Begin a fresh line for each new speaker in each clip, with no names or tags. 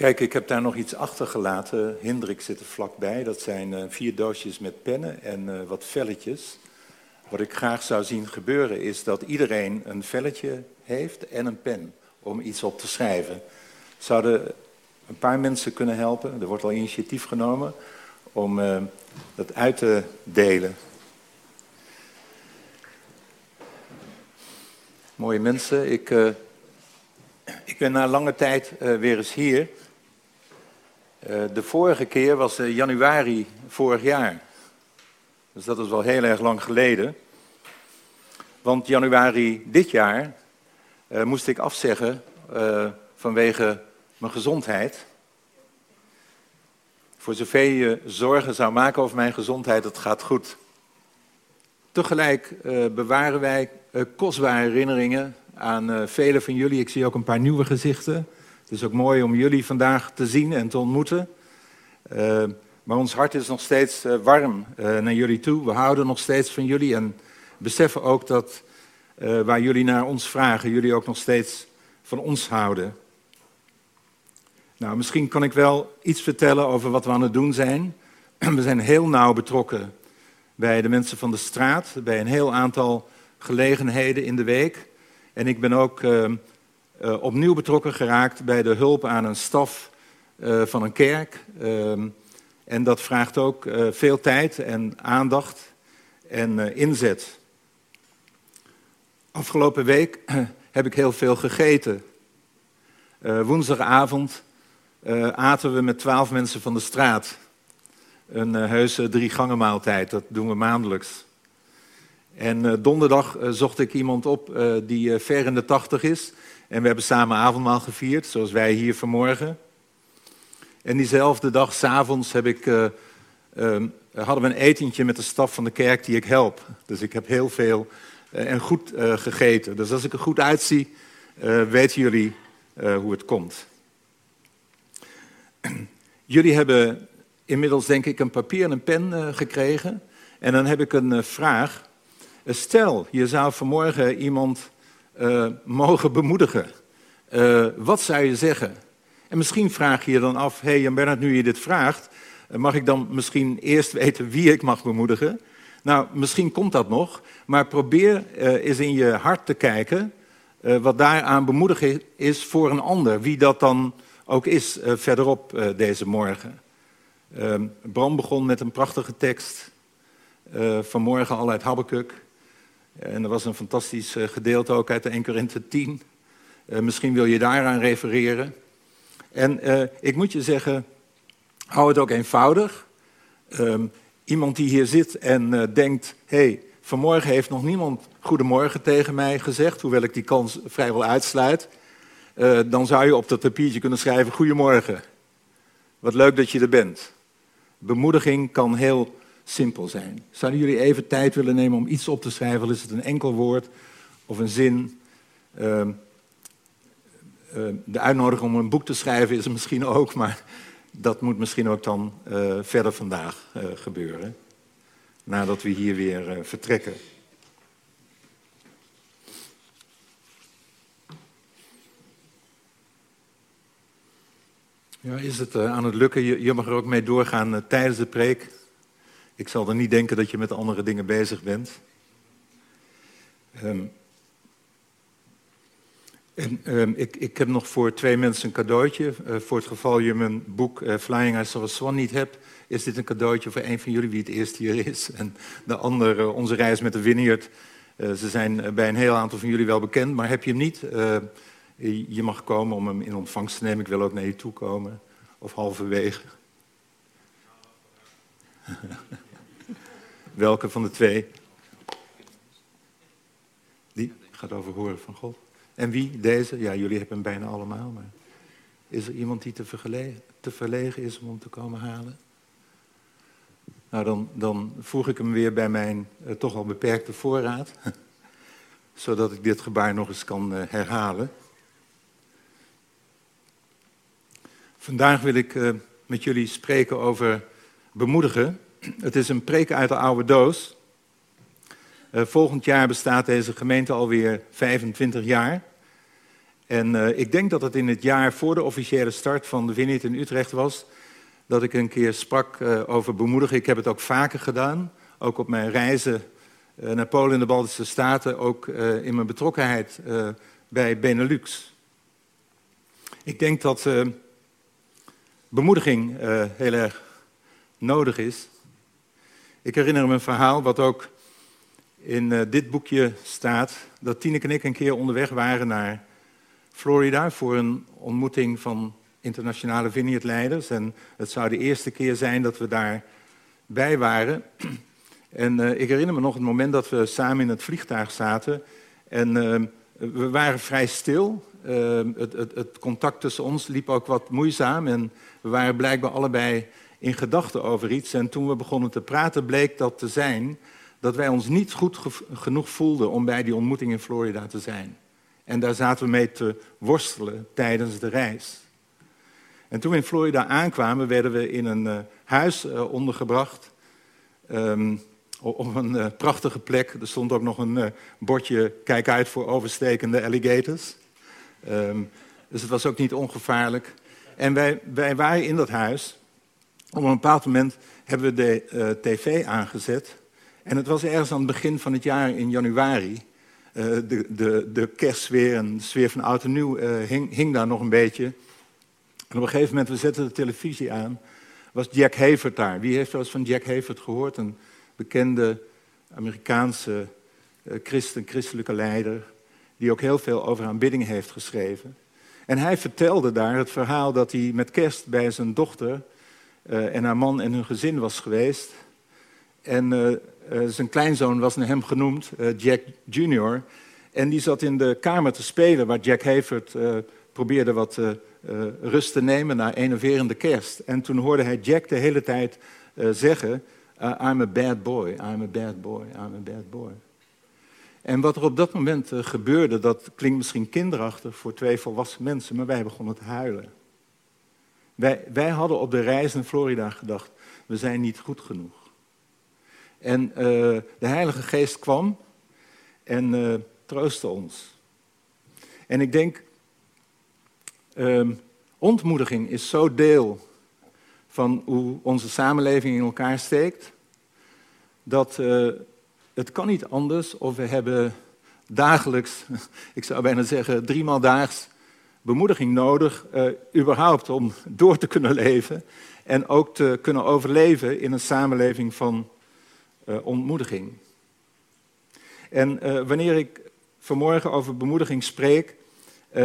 Kijk, ik heb daar nog iets achtergelaten. Hendrik zit er vlakbij. Dat zijn uh, vier doosjes met pennen en uh, wat velletjes. Wat ik graag zou zien gebeuren is dat iedereen een velletje heeft en een pen om iets op te schrijven. Zouden een paar mensen kunnen helpen? Er wordt al initiatief genomen om uh, dat uit te delen. Mooie mensen, ik, ik ben na lange tijd weer eens hier. Uh, de vorige keer was uh, januari vorig jaar. Dus dat is wel heel erg lang geleden. Want januari dit jaar uh, moest ik afzeggen vanwege mijn gezondheid. Voor zover je zorgen zou maken over mijn gezondheid, het gaat goed. Tegelijk bewaren wij kostbare herinneringen aan velen van jullie. Ik zie ook een paar nieuwe gezichten. Het is ook mooi om jullie vandaag te zien en te ontmoeten. Uh, maar ons hart is nog steeds uh, warm uh, naar jullie toe. We houden nog steeds van jullie en beseffen ook dat waar jullie naar ons vragen, jullie ook nog steeds van ons houden. Nou, misschien kan ik wel iets vertellen over wat we aan het doen zijn. We zijn heel nauw betrokken bij de mensen van de straat, bij een heel aantal gelegenheden in de week. En ik ben ook uh, opnieuw betrokken geraakt bij de hulp aan een staf uh, van een kerk. Uh, en dat vraagt ook eh, veel tijd en aandacht en inzet. Afgelopen week heb ik heel veel gegeten. woensdagavond aten we met twaalf mensen van de straat. Een heuse drie gangen maaltijd, dat doen we maandelijks. En donderdag zocht ik iemand op die ver in de tachtig is en we hebben samen avondmaal gevierd, zoals wij hier vanmorgen. En diezelfde dag, s'avonds, heb ik, uh, uh, hadden we een etentje met de staf van de kerk die ik help. Dus ik heb heel veel uh, en goed gegeten. Dus als ik er goed uitzie, weten jullie hoe het komt. Jullie hebben inmiddels, denk ik, een papier en een pen gekregen. En dan heb ik een vraag. Stel, je zou vanmorgen iemand uh, mogen bemoedigen. Uh, wat zou je zeggen? En misschien vraag je je dan af, hé hey Jan Bernhard, nu je dit vraagt, uh, mag ik dan misschien eerst weten wie ik mag bemoedigen? Nou, misschien komt dat nog, maar probeer eens in je hart te kijken wat daaraan bemoedigen is voor een ander, wie dat dan ook is verderop deze morgen. Ehm, Bram begon met een prachtige tekst, vanmorgen al uit Habakkuk. En er was een fantastisch eh, gedeelte ook uit de 1 Korinthe 10. Uh, misschien wil je daaraan refereren. En uh, ik moet je zeggen, hou het ook eenvoudig. Um, iemand die hier zit en denkt, hey, vanmorgen heeft nog niemand goedemorgen tegen mij gezegd, hoewel ik die kans vrijwel uitsluit. dan zou je op dat papiertje kunnen schrijven, goedemorgen. Wat leuk dat je er bent. Bemoediging kan heel simpel zijn. Zouden jullie even tijd willen nemen om iets op te schrijven? Is het een enkel woord of een zin? Uh, uh, de uitnodiging om een boek te schrijven is er misschien ook, maar dat moet misschien ook dan uh, verder vandaag uh, gebeuren. Nadat we hier weer vertrekken. Ja, is het aan het lukken? Je mag er ook mee doorgaan tijdens de preek. Ik zal er niet denken dat je met andere dingen bezig bent. Um, en um, ik, ik, heb nog voor twee mensen een cadeautje. Uh, voor het geval je mijn boek uh, Flying Saw a Swan niet hebt, is dit een cadeautje voor een van jullie wie het eerste hier is. En de andere, uh, onze reis met de Vineyard. ze zijn bij een heel aantal van jullie wel bekend, maar heb je hem niet? je mag komen om hem in ontvangst te nemen. Ik wil ook naar je toe komen. Of halverwege. Welke van de twee? Die gaat over horen van God. En wie? Deze? Ja, jullie hebben hem bijna allemaal, maar is er iemand die te, verlegen is om hem te komen halen? Nou, dan, dan voeg ik hem weer bij mijn uh, toch al beperkte voorraad, zodat ik dit gebaar nog eens kan uh, herhalen. Vandaag wil ik uh, met jullie spreken over bemoedigen. Het is een preek uit de oude doos. Uh, volgend jaar bestaat deze gemeente alweer 25 jaar. En uh, ik denk dat het in het jaar voor de officiële start van de Vineyard in Utrecht was, dat ik een keer sprak uh, over bemoedigen. Ik heb het ook vaker gedaan, ook op mijn reizen naar Polen en de Baltische Staten, ook in mijn betrokkenheid bij Benelux. Ik denk dat bemoediging heel erg nodig is. Ik herinner me een verhaal wat ook in dit boekje staat, dat Tineke en ik een keer onderweg waren naar Florida voor een ontmoeting van internationale vineyardleiders. En het zou de eerste keer zijn dat we daarbij waren. En uh, ik herinner me nog het moment dat we samen in het vliegtuig zaten. En uh, we waren vrij stil. Het, het, het, contact tussen ons liep ook wat moeizaam. En we waren blijkbaar allebei in gedachten over iets. En toen we begonnen te praten, bleek dat te zijn dat wij ons niet goed genoeg voelden om bij die ontmoeting in Florida te zijn. En daar zaten we mee te worstelen tijdens de reis. En toen we in Florida aankwamen, werden we in een uh, huis uh, ondergebracht. Um, op een uh, prachtige plek. Er stond ook nog een bordje: kijk uit voor overstekende alligators. Um, dus het was ook niet ongevaarlijk. En wij, wij waren in dat huis. Op een bepaald moment hebben we de tv aangezet. En het was ergens aan het begin van het jaar in januari. Uh, de, de, de kerstsfeer en de sfeer van oud en nieuw uh, hing, hing, daar nog een beetje. En op een gegeven moment, we zetten de televisie aan, was Jack Havert daar. Wie heeft wel eens van Jack Havert gehoord? Een bekende Amerikaanse christen, christelijke leider, die ook heel veel over aanbidding heeft geschreven. En hij vertelde daar het verhaal dat hij met kerst bij zijn dochter en haar man en hun gezin was geweest. En uh, zijn kleinzoon was naar hem genoemd, Jack Jr. En die zat in de kamer te spelen waar Jack Havert probeerde wat rust te nemen na enerverende kerst. En toen hoorde hij Jack de hele tijd zeggen, I'm a bad boy, I'm a bad boy, I'm a bad boy. En wat er op dat moment gebeurde, dat klinkt misschien kinderachtig voor twee volwassen mensen, maar wij begonnen te huilen. Wij, wij hadden op de reis naar Florida gedacht, we zijn niet goed genoeg. En uh, de Heilige Geest kwam en uh, troostte ons. En ik denk, um, ontmoediging is zo deel van hoe onze samenleving in elkaar steekt, dat uh, het kan niet anders of we hebben dagelijks, ik zou bijna zeggen driemaal daags, bemoediging nodig, uh, überhaupt om door te kunnen leven en ook te kunnen overleven in een samenleving van uh, ontmoediging. En uh, wanneer ik vanmorgen over bemoediging spreek,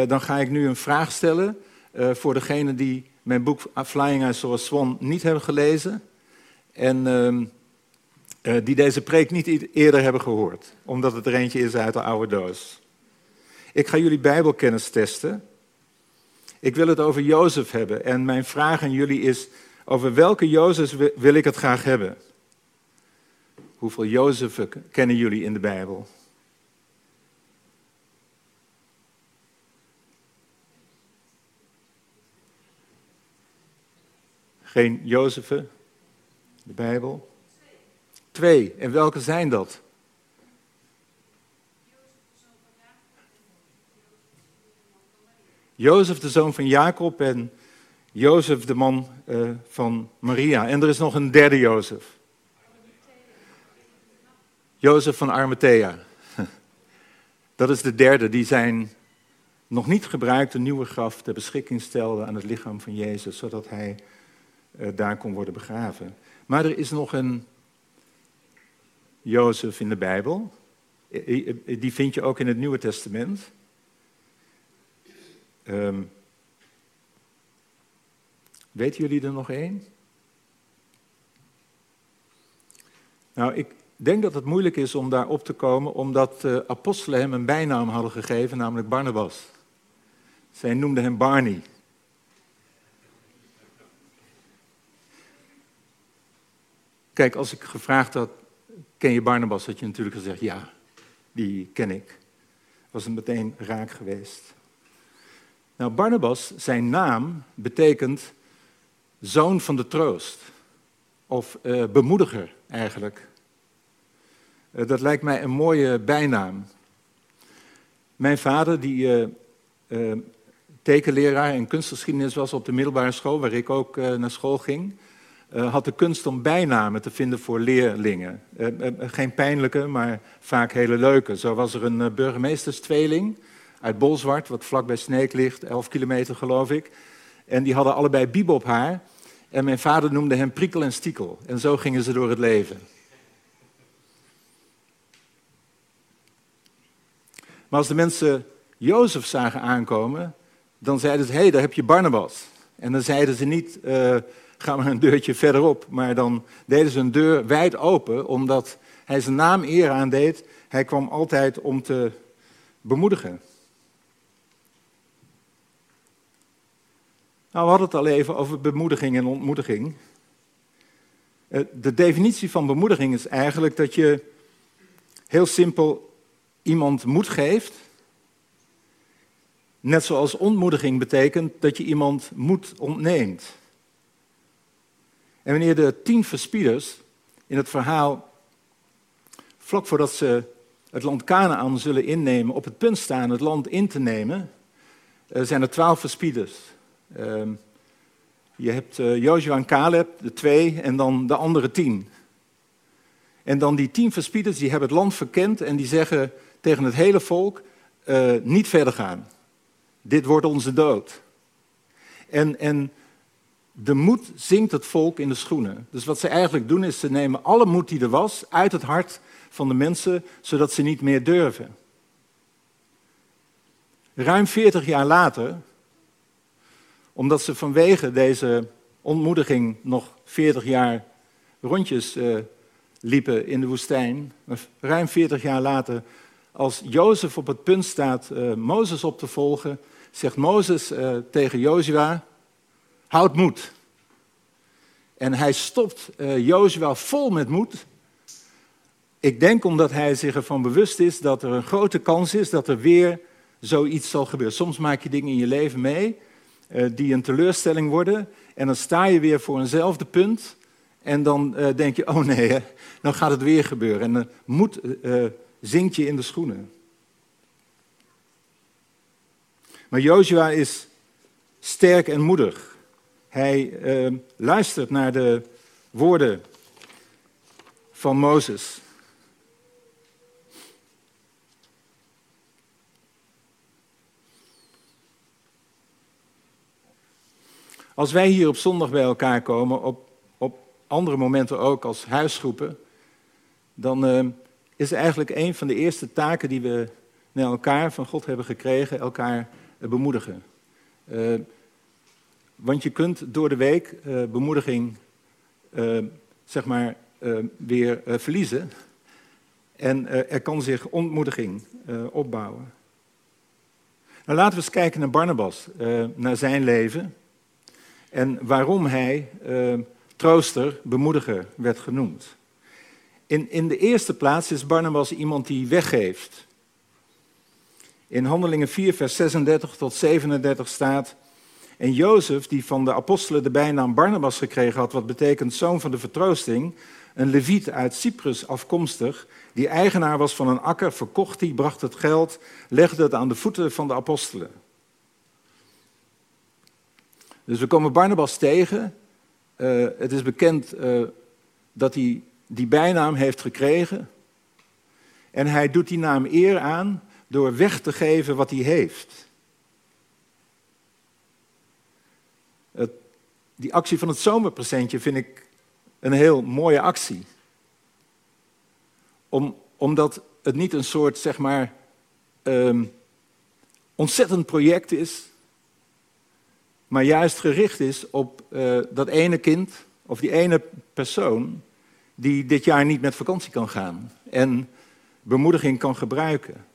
dan ga ik nu een vraag stellen voor degenen die mijn boek Flying Saw a Swan niet hebben gelezen. En ehm, die deze preek niet eerder hebben gehoord, omdat het er eentje is uit de oude doos. Ik ga jullie Bijbelkennis testen. Ik wil het over Jozef hebben. En mijn vraag aan jullie is: over welke Jozef wil ik het graag hebben? Hoeveel Jozefen kennen jullie in de Bijbel? Geen Jozefen? De Bijbel? Twee. En welke zijn dat? Jozef, de zoon van Jacob, en Jozef, de man uh, van Maria. En er is nog een derde Jozef. Jozef van Arimathea. Dat is de derde die zijn nog niet gebruikte nieuwe graf ter beschikking stelde aan het lichaam van Jezus, zodat hij uh, daar kon worden begraven. Maar er is nog een Jozef in de Bijbel. Die vind je ook in het Nieuwe Testament. Um, weten jullie er nog één? Nou, ik, denk dat het moeilijk is om daar op te komen, omdat de apostelen hem een bijnaam hadden gegeven, namelijk Barnabas. Zij noemden hem Barney. Kijk, als ik gevraagd had, ken je Barnabas, had je natuurlijk gezegd, ja, die ken ik. Was het meteen raak geweest. Nou, Barnabas, zijn naam betekent zoon van de troost. Of uh, bemoediger eigenlijk. Eh, dat lijkt mij een mooie bijnaam. Mijn vader die, uh, tekenleraar en kunstgeschiedenis was op de middelbare school, waar ik ook naar school ging, had de kunst om bijnamen te vinden voor leerlingen. geen pijnlijke, maar vaak hele leuke. Zo was er een burgemeesterstweeling uit Bolzwart, wat vlakbij Sneek ligt, 11 kilometer geloof ik. En die hadden allebei bibop haar. En mijn vader noemde hem prikkel en stiekel. En zo gingen ze door het leven. Maar als de mensen Jozef zagen aankomen, dan zeiden ze, hé, hey, daar heb je Barnabas. En dan zeiden ze niet, uh, ga maar een deurtje verderop. Maar dan deden ze een deur wijd open, omdat hij zijn naam eer aandeed. Hij kwam altijd om te bemoedigen. Nou, we hadden het al even over bemoediging en ontmoediging. Eh, de definitie van bemoediging is eigenlijk dat je heel simpel iemand moed geeft. Net zoals ontmoediging betekent dat je iemand moed ontneemt. En wanneer de tien verspieders in het verhaal, vlak voordat ze het land Canaan zullen innemen, op het punt staan het land in te nemen, eh, zijn er twaalf verspieders. Ehm, je hebt uh, en Caleb, de twee, en dan de andere tien. En dan die tien verspieders, die hebben het land verkend en die zeggen tegen het hele volk, uh, niet verder gaan. Dit wordt onze dood. En, en de moed zinkt het volk in de schoenen. Dus wat ze eigenlijk doen is, ze nemen alle moed die er was uit het hart van de mensen, zodat ze niet meer durven. Ruim 40 jaar later omdat ze vanwege deze ontmoediging nog 40 jaar rondjes uh, liepen in de woestijn. Ruim 40 jaar later, als Jozef op het punt staat uh, Mozes op te volgen, zegt Mozes uh, tegen Jozua, houd moed. En hij stopt Jozua vol met moed. Ik denk omdat hij zich ervan bewust is dat er een grote kans is dat er weer zoiets zal gebeuren. Soms maak je dingen in je leven mee die een teleurstelling worden. En dan sta je weer voor eenzelfde punt. En dan uh, denk je, oh nee, dan gaat het weer gebeuren. En dan moed uh, zinkt je in de schoenen. Maar Joshua is sterk en moedig. Hij luistert naar de woorden van Mozes. Als wij hier op zondag bij elkaar komen, op, op andere momenten ook als huisgroepen, dan uh, is eigenlijk een van de eerste taken die we naar elkaar van God hebben gekregen, elkaar uh, bemoedigen. Uh, want je kunt door de week bemoediging, zeg maar, weer verliezen. En er kan zich ontmoediging opbouwen. Nou, laten we eens kijken naar Barnabas, naar zijn leven en waarom hij uh, trooster, bemoediger werd genoemd. In, in de eerste plaats is Barnabas iemand die weggeeft. In Handelingen 4, vers 36 tot 37 staat. En Jozef, die van de apostelen de bijnaam Barnabas gekregen had, wat betekent zoon van de vertroosting, een leviet uit Cyprus afkomstig, die eigenaar was van een akker, verkocht die, bracht het geld, legde het aan de voeten van de apostelen. Dus we komen Barnabas tegen. Uh, het is bekend uh, dat hij die bijnaam heeft gekregen. En hij doet die naam eer aan door weg te geven wat hij heeft. Het, die actie van het zomerpresentje vind ik een heel mooie actie. Om, omdat het niet een soort, zeg maar, um, ontzettend project is maar juist gericht is op uh, dat ene kind of die ene persoon die dit jaar niet met vakantie kan gaan en bemoediging kan gebruiken.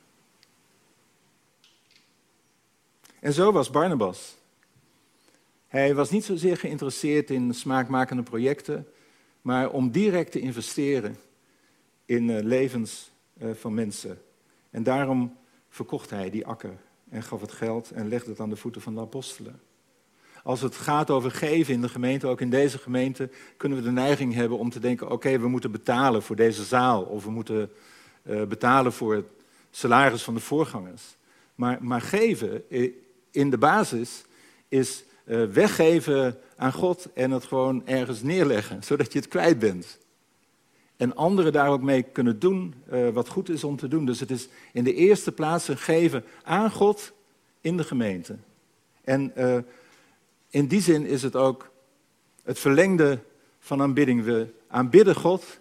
En zo was Barnabas. Hij was niet zozeer geïnteresseerd in smaakmakende projecten, maar om direct te investeren in uh, levens uh, van mensen. En daarom verkocht hij die akker en gaf het geld en legde het aan de voeten van de apostelen. Als het gaat over geven in de gemeente, ook in deze gemeente, kunnen we de neiging hebben om te denken: oké, we moeten betalen voor deze zaal of we moeten uh, betalen voor het salaris van de voorgangers. Maar, maar geven in de basis is uh, weggeven aan God en het gewoon ergens neerleggen, zodat je het kwijt bent. En anderen daar ook mee kunnen doen uh, wat goed is om te doen. Dus het is in de eerste plaats een geven aan God in de gemeente. En in die zin is het ook het verlengde van aanbidding. We aanbidden God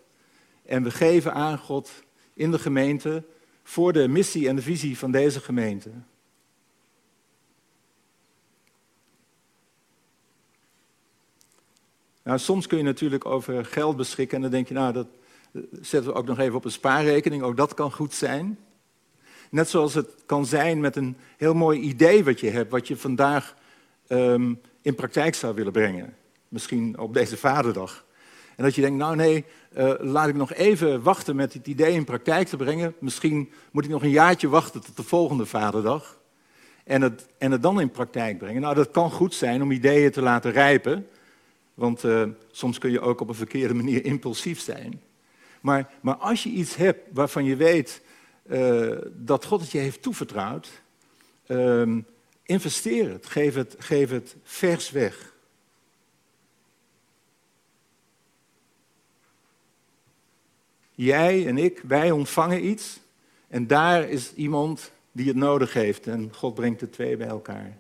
en we geven aan God in de gemeente voor de missie en de visie van deze gemeente. Nou, soms kun je natuurlijk over geld beschikken en dan denk je, nou, dat zetten we ook nog even op een spaarrekening, ook dat kan goed zijn. Net zoals het kan zijn met een heel mooi idee wat je hebt, wat je vandaag um, in praktijk zou willen brengen. Misschien op deze vaderdag. En dat je denkt, nou nee, uh, laat ik nog even wachten met het idee in praktijk te brengen. Misschien moet ik nog een jaartje wachten tot de volgende vaderdag. En het, en het dan in praktijk brengen. Nou, dat kan goed zijn om ideeën te laten rijpen. Want uh, soms kun je ook op een verkeerde manier impulsief zijn. Maar, maar als je iets hebt waarvan je weet uh, dat God het je heeft toevertrouwd, uh, investeer het, geef het, geef het vers weg. Jij en ik, wij ontvangen iets en daar is iemand die het nodig heeft en God brengt de twee bij elkaar.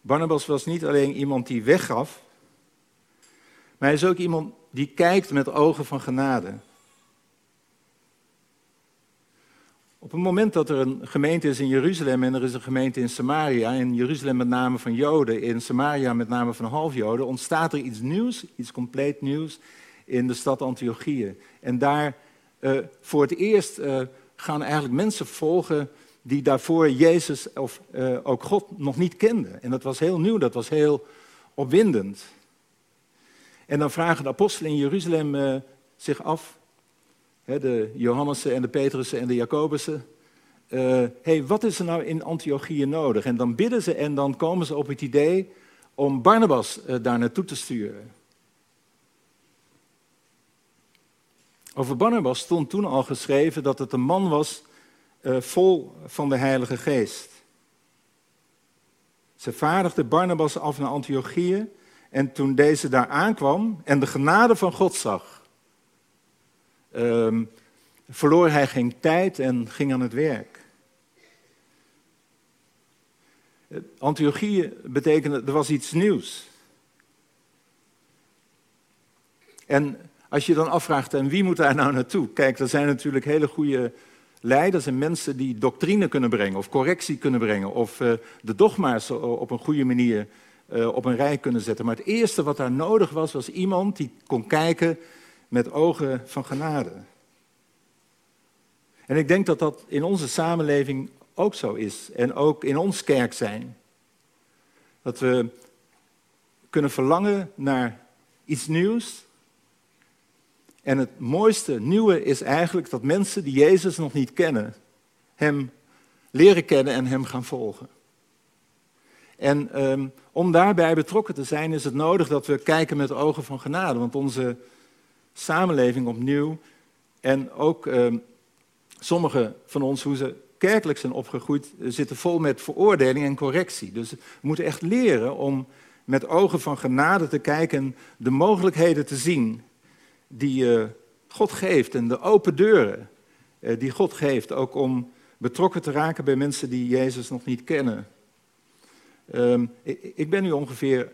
Barnabas was niet alleen iemand die weggaf, maar hij is ook iemand die kijkt met ogen van genade. Op het moment dat er een gemeente is in Jeruzalem en er is een gemeente in Samaria, in Jeruzalem met name van Joden, in Samaria met name van halfjoden, ontstaat er iets nieuws, iets compleet nieuws in de stad Antiochië. En daar uh, voor het eerst uh, gaan eigenlijk mensen volgen die daarvoor Jezus of uh, ook God nog niet kenden. En dat was heel nieuw, dat was heel opwindend. En dan vragen de apostelen in Jeruzalem zich af, de Johannessen en de Petrussen en de Jacobussen. Uh, hey, wat is er nou in Antiochië nodig? En dan bidden ze en dan komen ze op het idee om Barnabas uh, daar naartoe te sturen. Over Barnabas stond toen al geschreven dat het een man was uh, vol van de Heilige Geest. Ze vaardigde Barnabas af naar Antiochië en toen deze daar aankwam en de genade van God zag, um, verloor hij geen tijd en ging aan het werk. Antiochie betekende, er was iets nieuws. En als je dan afvraagt, en wie moet daar nou naartoe? Kijk, er zijn natuurlijk hele goede leiders en mensen die doctrine kunnen brengen, of correctie kunnen brengen, of uh, de dogma's op een goede manier uh, op een rij kunnen zetten. Maar het eerste wat daar nodig was, was iemand die kon kijken met ogen van genade. En ik denk dat dat in onze samenleving ook zo is. En ook in ons kerk zijn. Dat we kunnen verlangen naar iets nieuws. En het mooiste nieuwe is eigenlijk dat mensen die Jezus nog niet kennen, Hem leren kennen en Hem gaan volgen. En um, om daarbij betrokken te zijn is het nodig dat we kijken met ogen van genade. Want onze samenleving opnieuw en ook um, Sommigen van ons, hoe ze kerkelijk zijn opgegroeid, zitten vol met veroordeling en correctie. Dus we moeten echt leren om met ogen van genade te kijken, de mogelijkheden te zien die uh, God geeft en de open deuren uh, die God geeft, ook om betrokken te raken bij mensen die Jezus nog niet kennen. Um, ik, ik, ben nu ongeveer,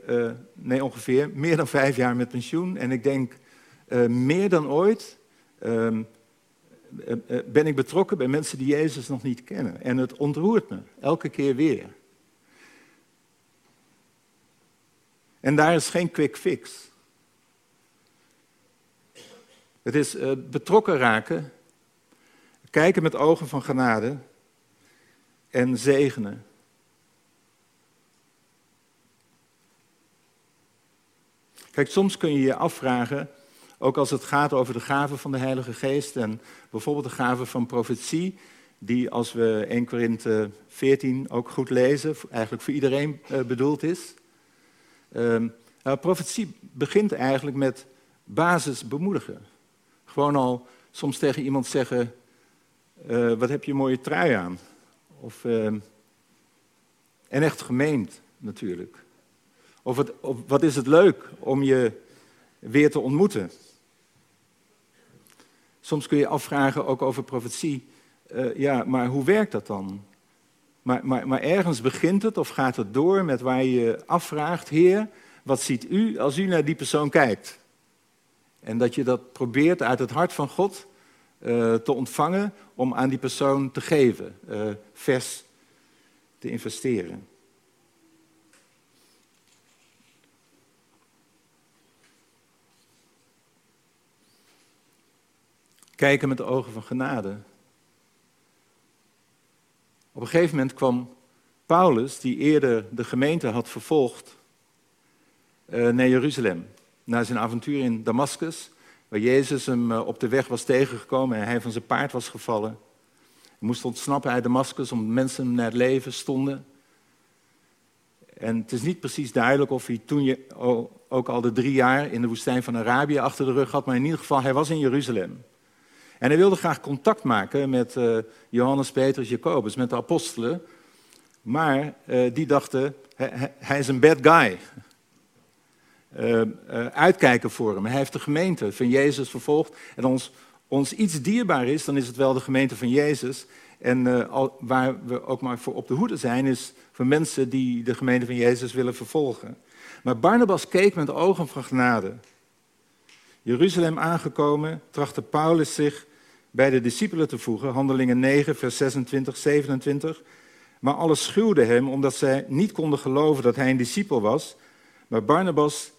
nee ongeveer, meer dan vijf jaar met pensioen en ik denk meer dan ooit um, eh, eh, ben ik betrokken bij mensen die Jezus nog niet kennen. En het ontroert me, elke keer weer. En daar is geen quick fix. Het is betrokken raken, kijken met ogen van genade en zegenen. Kijk, soms kun je je afvragen ook als het gaat over de gaven van de Heilige Geest en bijvoorbeeld de gaven van profetie, die als we 1 Korinthe 14 ook goed lezen, eigenlijk voor iedereen uh, bedoeld is. Uh, nou, profetie begint eigenlijk met basis bemoedigen. Gewoon al soms tegen iemand zeggen: uh, Wat heb je een mooie trui aan? Of, uh, en echt gemeend natuurlijk. Of, of wat is het leuk om je weer te ontmoeten? Soms kun je afvragen, ook over profetie, uh, ja, maar hoe werkt dat dan? Maar, maar, maar ergens begint het of gaat het door met waar je afvraagt, Heer, wat ziet u als u naar die persoon kijkt? En dat je dat probeert uit het hart van God uh, te ontvangen om aan die persoon te geven, uh, vers te investeren. Kijken met de ogen van genade. Op een gegeven moment kwam Paulus, die eerder de gemeente had vervolgd, uh, naar Jeruzalem. Na zijn avontuur in Damascus, waar Jezus hem uh, op de weg was tegengekomen en hij van zijn paard was gevallen. Hij moest ontsnappen uit Damascus omdat mensen naar het leven stonden. En het is niet precies duidelijk of hij toen je, ook al de drie jaar in de woestijn van Arabië achter de rug had, maar in ieder geval, hij was in Jeruzalem. En hij wilde graag contact maken met uh, Johannes, Petrus, Jacobus, met de apostelen. Maar uh, die dachten, hij, is een bad guy. Uh, uitkijken voor hem. Hij heeft de gemeente van Jezus vervolgd. En ons, ons iets dierbaar is, dan is het wel de gemeente van Jezus. En waar we ook maar voor op de hoede zijn, is voor mensen die de gemeente van Jezus willen vervolgen. Maar Barnabas keek met ogen van genade. Jeruzalem aangekomen, trachtte Paulus zich bij de discipelen te voegen, Handelingen 9, vers 26, 27. Maar alles schuwde hem omdat zij niet konden geloven dat hij een discipel was. Maar Barnabas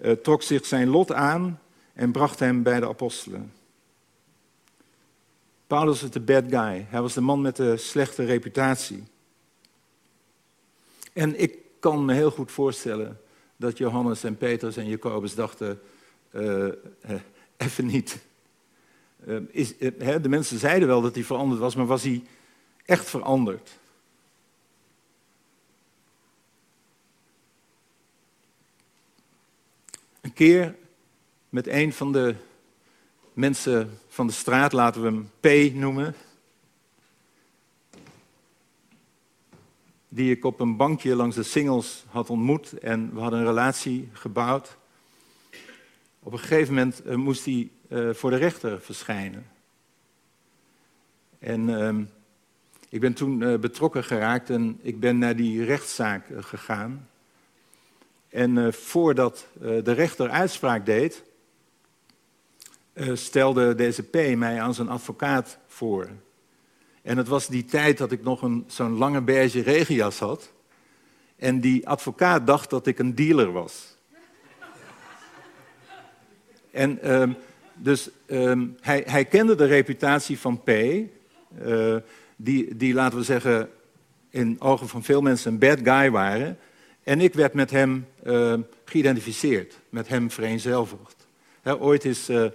uh, trok zich zijn lot aan en bracht hem bij de apostelen. Paulus was de bad guy. Hij was de man met de slechte reputatie. En ik kan me heel goed voorstellen dat Johannes en Petrus en Jacobus dachten: uh, even niet. Ehm, is, eh, de mensen zeiden wel dat hij veranderd was, maar was hij echt veranderd? Een keer met een van de mensen van de straat, laten we hem P noemen, die ik op een bankje langs de singles had ontmoet en we hadden een relatie gebouwd. Op een gegeven moment eh, moest hij uh, voor de rechter verschijnen. En uh, ik ben toen uh, betrokken geraakt en ik ben naar die rechtszaak gegaan. En voordat de rechter uitspraak deed, stelde deze P mij aan zijn advocaat voor. En het was die tijd dat ik nog zo'n lange beige regenjas had. En die advocaat dacht dat ik een dealer was. En ehm, dus um, hij, hij, kende de reputatie van P, uh, die, die, laten we zeggen, in ogen van veel mensen een bad guy waren. En ik werd met hem uh, geïdentificeerd, met hem vereenzelvigd. Ooit is uh,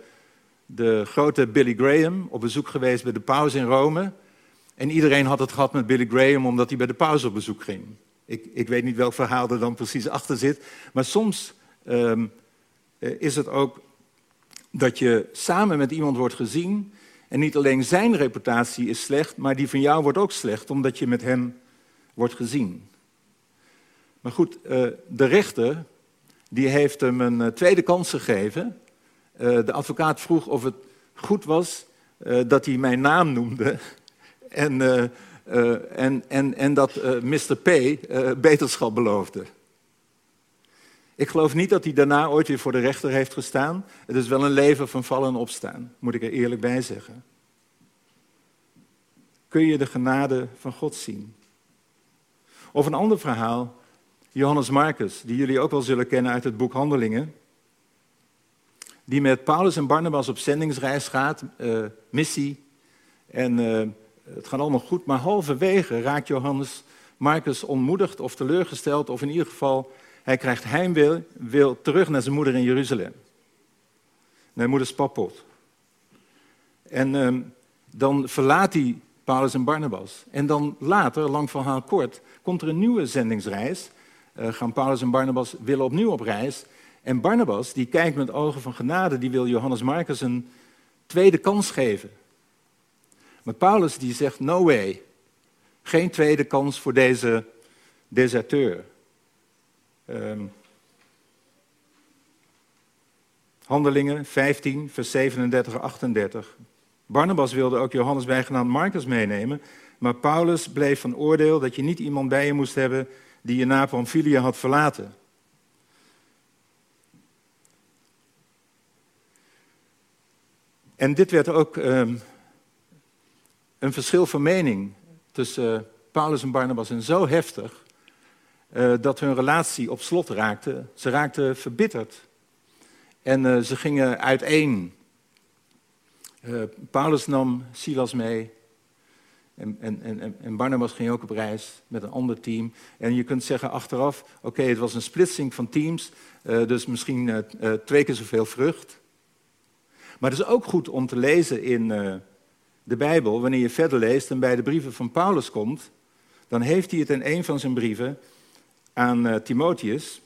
de grote Billy Graham op bezoek geweest bij de paus in Rome. En iedereen had het gehad met Billy Graham omdat hij bij de paus op bezoek ging. Ik, ik weet niet welk verhaal er dan precies achter zit. Maar soms um, is het ook dat je samen met iemand wordt gezien en niet alleen zijn reputatie is slecht, maar die van jou wordt ook slecht omdat je met hem wordt gezien. Maar goed, eh, de rechter die heeft hem een eh, tweede kans gegeven. Eh, de advocaat vroeg of het goed was dat hij mijn naam noemde en, en, en, en dat Mr. P beterschap beloofde. Ik geloof niet dat hij daarna ooit weer voor de rechter heeft gestaan. Het is wel een leven van vallen en opstaan, moet ik er eerlijk bij zeggen. Kun je de genade van God zien? Of een ander verhaal, Johannes Marcus, die jullie ook wel zullen kennen uit het boek Handelingen. Die met Paulus en Barnabas op zendingsreis gaat, uh, missie. En uh, het gaat allemaal goed, maar halverwege raakt Johannes Marcus ontmoedigd of teleurgesteld, of in ieder geval hij krijgt heimwil wil terug naar zijn moeder in Jeruzalem. Naar moeder Spappot. En uh, dan verlaat hij Paulus en Barnabas. En dan later, lang verhaal kort, komt er een nieuwe zendingsreis. Uh, gaan Paulus en Barnabas willen opnieuw op reis. En Barnabas, die kijkt met ogen van genade, die wil Johannes Marcus een tweede kans geven. Maar Paulus die zegt, no way. Geen tweede kans voor deze deserteur. Um, Handelingen 15, vers 37 38. Barnabas wilde ook Johannes bijgenaamd Marcus meenemen, maar Paulus bleef van oordeel dat je niet iemand bij je moest hebben die je na Pamphylia had verlaten. En dit werd ook um, een verschil van mening tussen uh, Paulus en Barnabas en zo heftig uh, dat hun relatie op slot raakte. Ze raakten verbitterd en uh, ze gingen uiteen. Paulus nam Silas mee en, en, en, en, Barnabas ging ook op reis met een ander team. En je kunt zeggen achteraf, oké, het was een splitsing van teams, dus misschien twee keer zoveel vrucht. Maar het is ook goed om te lezen in uh, de Bijbel, wanneer je verder leest en bij de brieven van Paulus komt, dan heeft hij het in een van zijn brieven aan uh, Timotheus,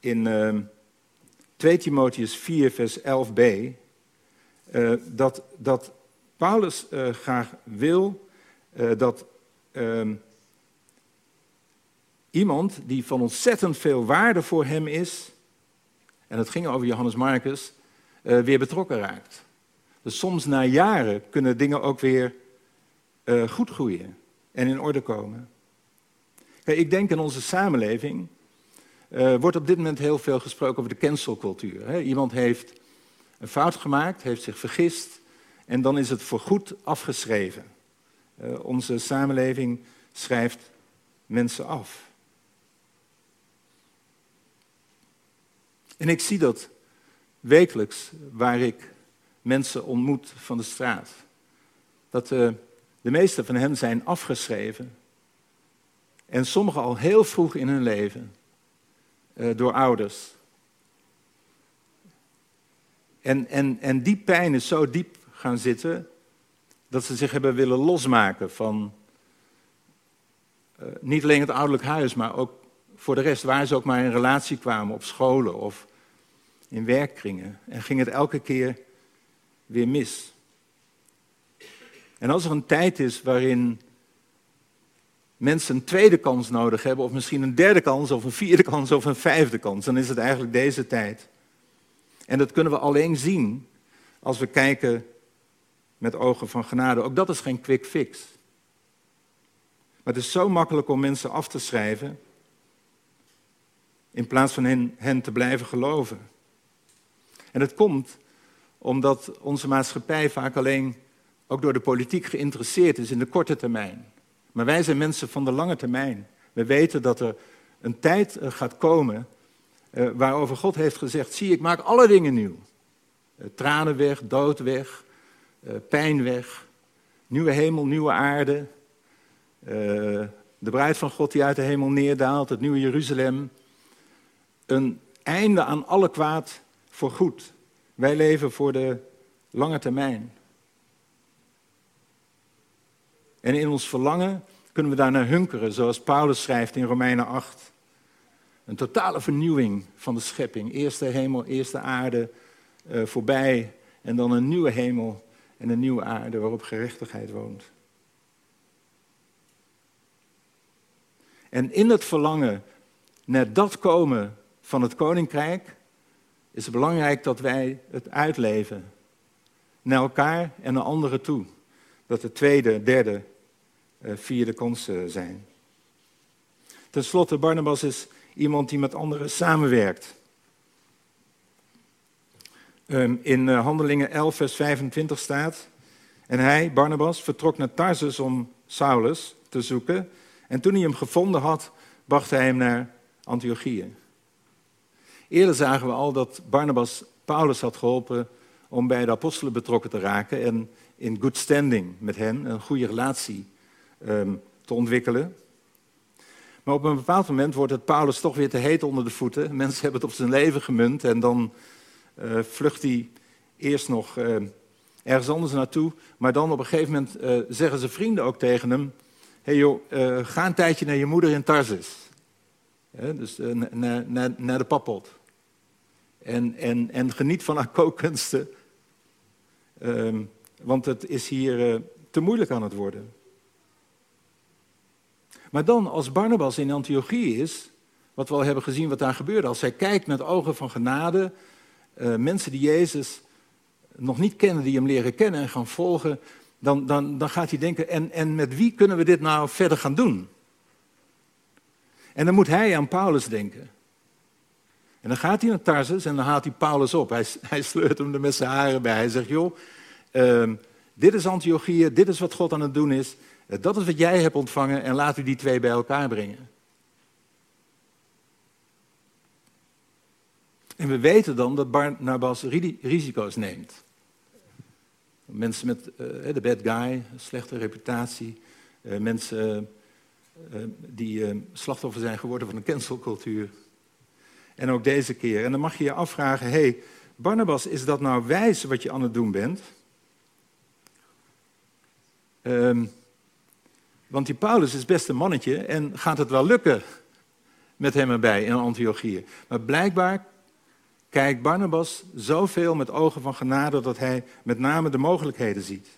in uh, 2 Timotheus 4, vers 11b, uh, dat, dat Paulus graag wil dat ehm, iemand die van ontzettend veel waarde voor hem is, en het ging over Johannes Marcus, weer betrokken raakt. Dus soms na jaren kunnen dingen ook weer goed groeien en in orde komen. Ik denk in onze samenleving uh, wordt op dit moment heel veel gesproken over de cancelcultuur. Iemand heeft een fout gemaakt, heeft zich vergist en dan is het voorgoed afgeschreven. Uh, onze samenleving schrijft mensen af. En ik zie dat wekelijks waar ik mensen ontmoet van de straat. Dat de, de meeste van hen zijn afgeschreven. En sommigen al heel vroeg in hun leven uh, door ouders. En, en, en die pijn is zo diep gaan zitten dat ze zich hebben willen losmaken van uh, niet alleen het ouderlijk huis, maar ook voor de rest, waar ze ook maar in relatie kwamen, op scholen of in werkkringen en ging het elke keer weer mis. En als er een tijd is waarin mensen een tweede kans nodig hebben, of misschien een derde kans, of een vierde kans, of een vijfde kans, dan is het eigenlijk deze tijd. En dat kunnen we alleen zien als we kijken met ogen van genade. Ook dat is geen quick fix. Maar het is zo makkelijk om mensen af te schrijven, in plaats van hen, hen te blijven geloven. En dat komt omdat onze maatschappij vaak alleen ook door de politiek geïnteresseerd is in de korte termijn. Maar wij zijn mensen van de lange termijn. We weten dat er een tijd eh, gaat komen uh, waarover God heeft gezegd: zie, ik maak alle dingen nieuw. Uh, tranen weg, dood weg, pijn weg, nieuwe hemel, nieuwe aarde. de bruid van God die uit de hemel neerdaalt, het nieuwe Jeruzalem. Een einde aan alle kwaad voor goed. Wij leven voor de lange termijn. En in ons verlangen kunnen we daar naar hunkeren, zoals Paulus schrijft in Romeinen 8. Een totale vernieuwing van de schepping. Eerste hemel, eerste aarde uh, voorbij. En dan een nieuwe hemel en een nieuwe aarde waarop gerechtigheid woont. En in het verlangen naar dat komen van het koninkrijk is het belangrijk dat wij het uitleven. Naar elkaar en naar anderen toe. Dat de tweede, derde, eh, vierde kansen zijn. Ten slotte, Barnabas is iemand die met anderen samenwerkt. Ehm, in eh, Handelingen 11, vers 25 staat. En hij, Barnabas, vertrok naar Tarsus om Saulus te zoeken. En toen hij hem gevonden had, bracht hij hem naar Antiochië. Eerder zagen we al dat Barnabas Paulus had geholpen om bij de apostelen betrokken te raken en in good standing met hen een goede relatie um, te ontwikkelen. Maar op een bepaald moment wordt het Paulus toch weer te heet onder de voeten. Mensen hebben het op zijn leven gemunt en dan uh, vlucht hij eerst nog uh, ergens anders naartoe. Maar dan op een gegeven moment uh, zeggen zijn vrienden ook tegen hem: hey joh, ga een tijdje naar je moeder in Tarsus. dus naar de pappot. En, en, en geniet van haar kookkunsten. Ehm, want het is hier eh, te moeilijk aan het worden. Maar dan, als Barnabas in Antiochie is, wat we al hebben gezien wat daar gebeurde, als hij kijkt met ogen van genade, uh, mensen die Jezus nog niet kennen, die hem leren kennen en gaan volgen, dan, dan, dan gaat hij denken, en, en met wie kunnen we dit nou verder gaan doen? En dan moet hij aan Paulus denken. En dan gaat hij naar Tarsus en dan haalt hij Paulus op. Hij, hij sleurt hem er met zijn haren bij. Hij zegt, joh, uh, dit is Antiochieën, dit is wat God aan het doen is. Uh, dat is wat jij hebt ontvangen en laten we die twee bij elkaar brengen. En we weten dan dat Barnabas risico's neemt. Mensen met uh, de bad guy, slechte reputatie. Mensen die slachtoffer zijn geworden van een cancelcultuur. En ook deze keer. En dan mag je je afvragen, hey, Barnabas, is dat nou wijs wat je aan het doen bent? Um, want die Paulus is best een mannetje en gaat het wel lukken met hem erbij in Antiochië. Maar blijkbaar kijkt Barnabas zoveel met ogen van genade dat hij met name de mogelijkheden ziet.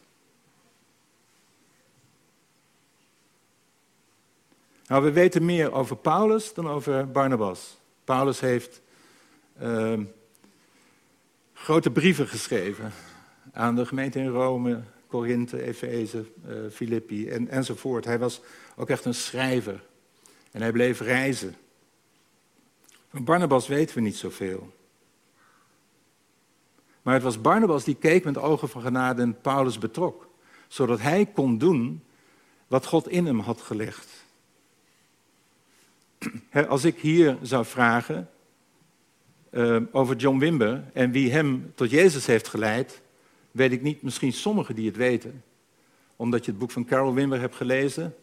Nou, we weten meer over Paulus dan over Barnabas. Paulus heeft uh, grote brieven geschreven aan de gemeente in Rome, Korinthe, Efeze, uh, Filippi en, enzovoort. Hij was ook echt een schrijver en hij bleef reizen. Van Barnabas weten we niet zoveel. Maar het was Barnabas die keek met ogen van genade en Paulus betrok, zodat hij kon doen wat God in hem had gelegd. Als ik hier zou vragen uh, over John Wimber en wie hem tot Jezus heeft geleid, weet ik niet, misschien sommigen die het weten. Omdat je het boek van Carol Wimber hebt gelezen,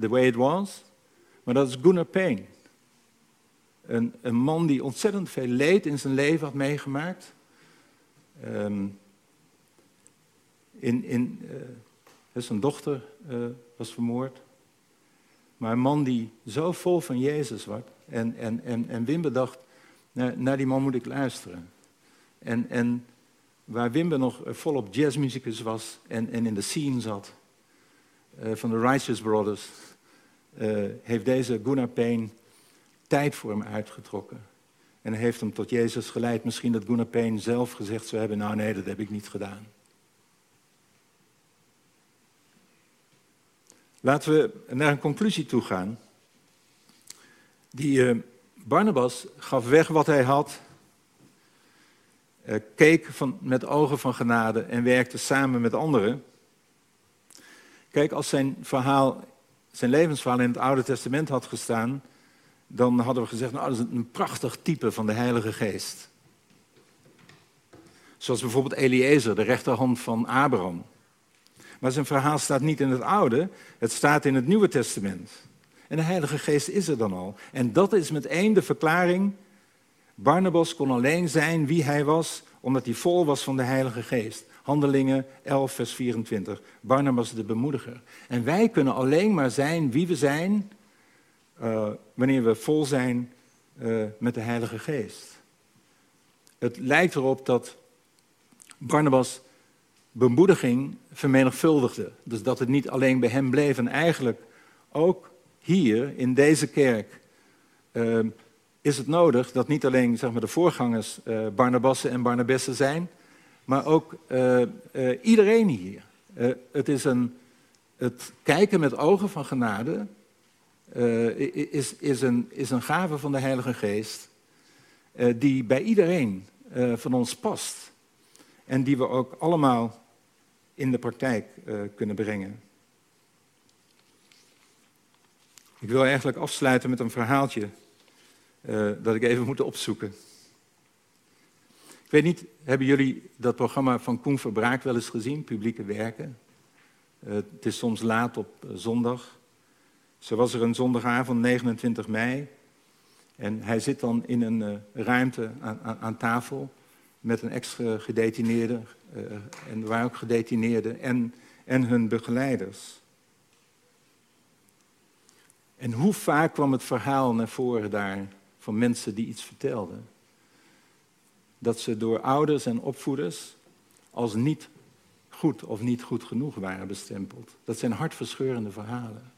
The Way It Was. Maar dat is Gunnar Payne. Een, een man die ontzettend veel leed in zijn leven had meegemaakt. Um, in, in, uh, zijn dochter uh, was vermoord. Maar een man die zo vol van Jezus was. En, en, en, en Wim naar die man moet ik luisteren. En, en waar Wimber nog volop jazzmuzikus was en, en in de scene zat, uh, van de Righteous Brothers, uh, heeft deze Gunnar Payne tijd voor hem uitgetrokken. En heeft hem tot Jezus geleid. Misschien dat Gunnar Payne zelf gezegd zou hebben, nou nee, dat heb ik niet gedaan. Laten we naar een conclusie toe gaan. Die Barnabas gaf weg wat hij had, keek van, met ogen van genade en werkte samen met anderen. Kijk, als zijn verhaal, zijn levensverhaal in het Oude Testament had gestaan, dan hadden we gezegd, nou, dat is een prachtig type van de Heilige Geest. Zoals bijvoorbeeld Eliezer, de rechterhand van Abraham. Maar zijn verhaal staat niet in het Oude, het staat in het Nieuwe Testament. En de Heilige Geest is er dan al. En dat is meteen de verklaring. Barnabas kon alleen zijn wie hij was, omdat hij vol was van de Heilige Geest. Handelingen 11, vers 24. Barnabas de bemoediger. En wij kunnen alleen maar zijn wie we zijn, uh, wanneer we vol zijn uh, met de Heilige Geest. Het lijkt erop dat Barnabas bemoediging vermenigvuldigde. Dus dat het niet alleen bij hem bleef en eigenlijk ook hier in deze kerk uh, is het nodig dat niet alleen zeg maar, de voorgangers uh, Barnabassen en Barnabessen zijn, maar ook uh, iedereen hier. het is een, het kijken met ogen van genade is, is, een, is een gave van de Heilige Geest die bij iedereen van ons past. En die we ook allemaal in de praktijk kunnen brengen. Ik wil eigenlijk afsluiten met een verhaaltje uh, dat ik even moet opzoeken. Ik weet niet, hebben jullie dat programma van Koen Verbraak wel eens gezien, publieke werken? Uh, het is soms laat op zondag. Zo was er een zondagavond, 29 mei. En hij zit dan in een ruimte aan, aan, tafel met een extra gedetineerde, en er waren ook gedetineerden, en, en hun begeleiders. En hoe vaak kwam het verhaal naar voren daar van mensen die iets vertelden? Dat ze door ouders en opvoeders als niet goed of niet goed genoeg waren bestempeld. Dat zijn hartverscheurende verhalen.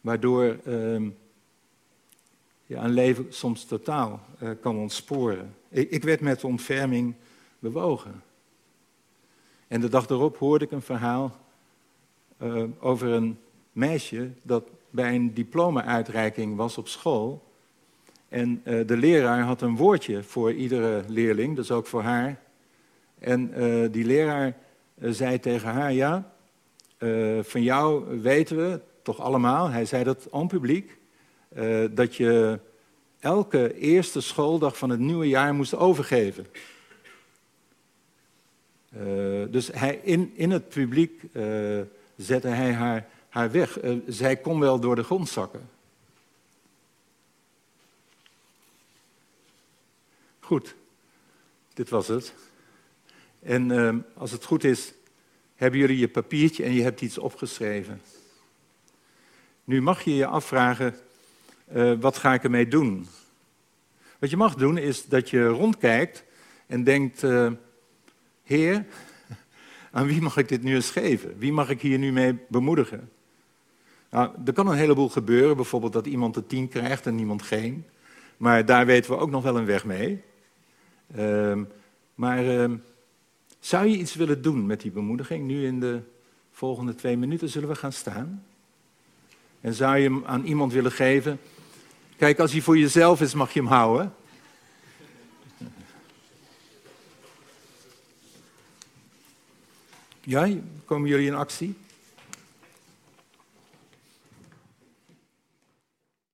Waardoor uh, ja, een leven soms totaal uh, kan ontsporen. Ik, ik, werd met ontferming bewogen. En de dag erop hoorde ik een verhaal uh, over een meisje dat bij een diploma-uitreiking was op school. En uh, de leraar had een woordje voor iedere leerling, dus ook voor haar. En uh, die leraar uh, zei tegen haar, ja, van jou weten we toch allemaal, hij zei dat aan publiek, dat je elke eerste schooldag van het nieuwe jaar moest overgeven. dus hij, in, in het publiek zette hij haar, haar weg. zij kon wel door de grond zakken. Goed, dit was het. En uh, als het goed is, hebben jullie je papiertje en je hebt iets opgeschreven. Nu mag je je afvragen, uh, wat ga ik ermee doen? Wat je mag doen is dat je rondkijkt en denkt, uh, Heer, aan wie mag ik dit nu eens geven? Wie mag ik hier nu mee bemoedigen? Nou, er kan een heleboel gebeuren, bijvoorbeeld dat iemand de tien krijgt en niemand geen. Maar daar weten we ook nog wel een weg mee. Uh, maar uh, zou je iets willen doen met die bemoediging? Nu in de volgende twee minuten zullen we gaan staan. En zou je hem aan iemand willen geven? Kijk, als hij voor jezelf is, mag je hem houden. Ja, komen jullie in actie?